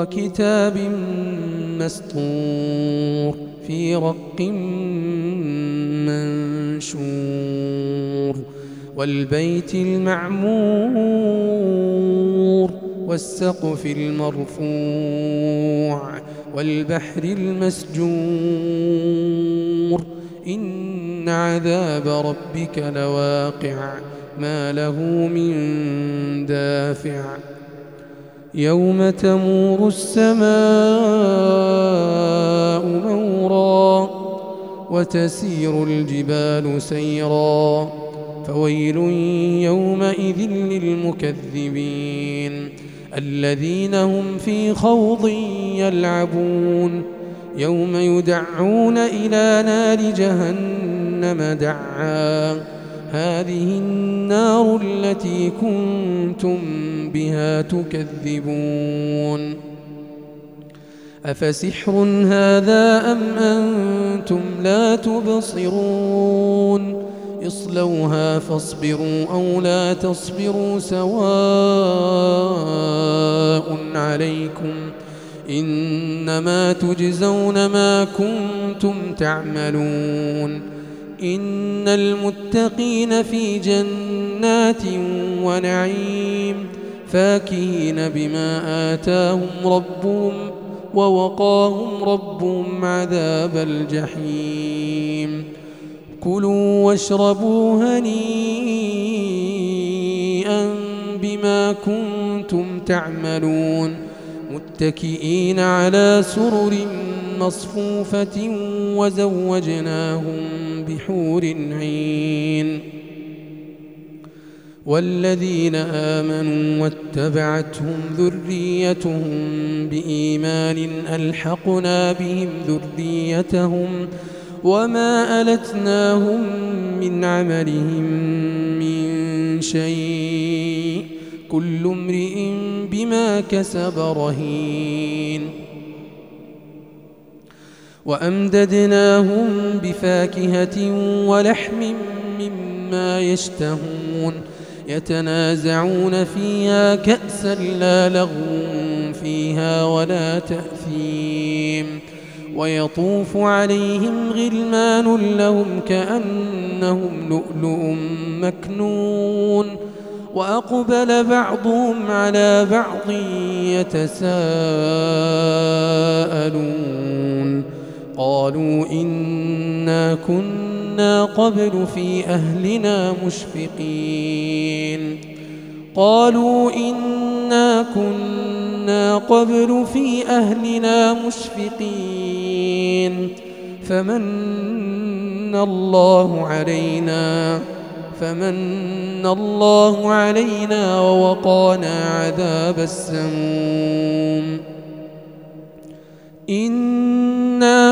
وكتاب مسطور في رق منشور والبيت المعمور والسقف المرفوع والبحر المسجور إن عذاب ربك لواقع ما له من دافع يوم تمور السماء مورا وتسير الجبال سيرا فويل يومئذ للمكذبين الذين هم في خوض يلعبون يوم يدعون إلى نار جهنم دعا هذه النار التي كنتم بها تكذبون. أفسحر هذا أم أنتم لا تبصرون؟ اصلوها فاصبروا أو لا تصبروا سواء عليكم. إنما تجزون ما كنتم تعملون. إن المتقين في جنات ونعيم فاكهين بما آتاهم ربهم ووقاهم ربهم عذاب الجحيم. كلوا واشربوا هنيئا بما كنتم تعملون. متكئين على سرر مصفوفة وزوجناهم بحور عين. والذين آمنوا واتبعتهم ذريتهم بإيمان ألحقنا بهم ذريتهم وما ألتناهم من عملهم من شيء. كل امرئ بما كسب رهين. وأمددناهم بفاكهة ولحم مما يشتهون يتنازعون فيها كأسا لا لغو فيها ولا تأثيم ويطوف عليهم غلمان لهم كأنهم لؤلؤ مكنون وأقبل بعضهم على بعض يتساءلون قالوا إنا كنا قبل في أهلنا مشفقين. قالوا إنا كنا قبل في أهلنا مشفقين. فمن الله علينا فمن الله علينا ووقانا عذاب السموم. إنا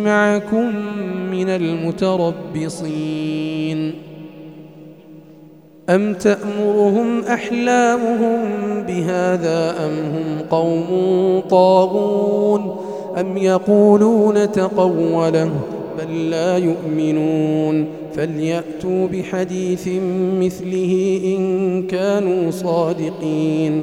معكم من المتربصين أم تأمرهم أحلامهم بهذا أم هم قوم طاغون أم يقولون تقوله بل لا يؤمنون فليأتوا بحديث مثله إن كانوا صادقين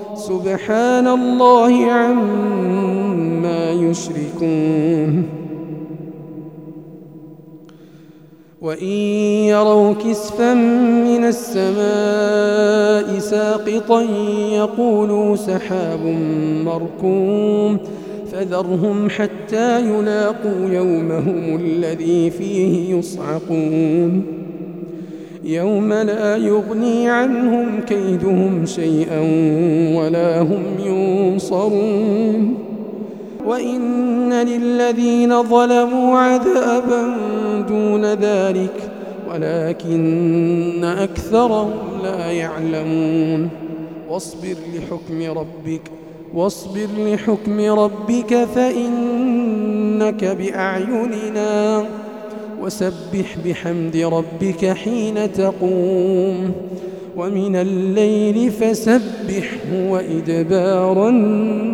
سبحان الله عما يشركون. وإن يروا كسفا من السماء ساقطا يقولوا سحاب مركوم. فذرهم حتى يلاقوا يومهم الذي فيه يصعقون. يوم لا يغني عنهم كيدهم شيئا ولا هم ينصرون. وإن للذين ظلموا عذابا دون ذلك ولكن أكثرهم لا يعلمون. واصبر لحكم ربك واصبر لحكم ربك فإنك بأعيننا. وسبح بحمد ربك حين تقوم ومن الليل فسبحه وإدبار النجوم.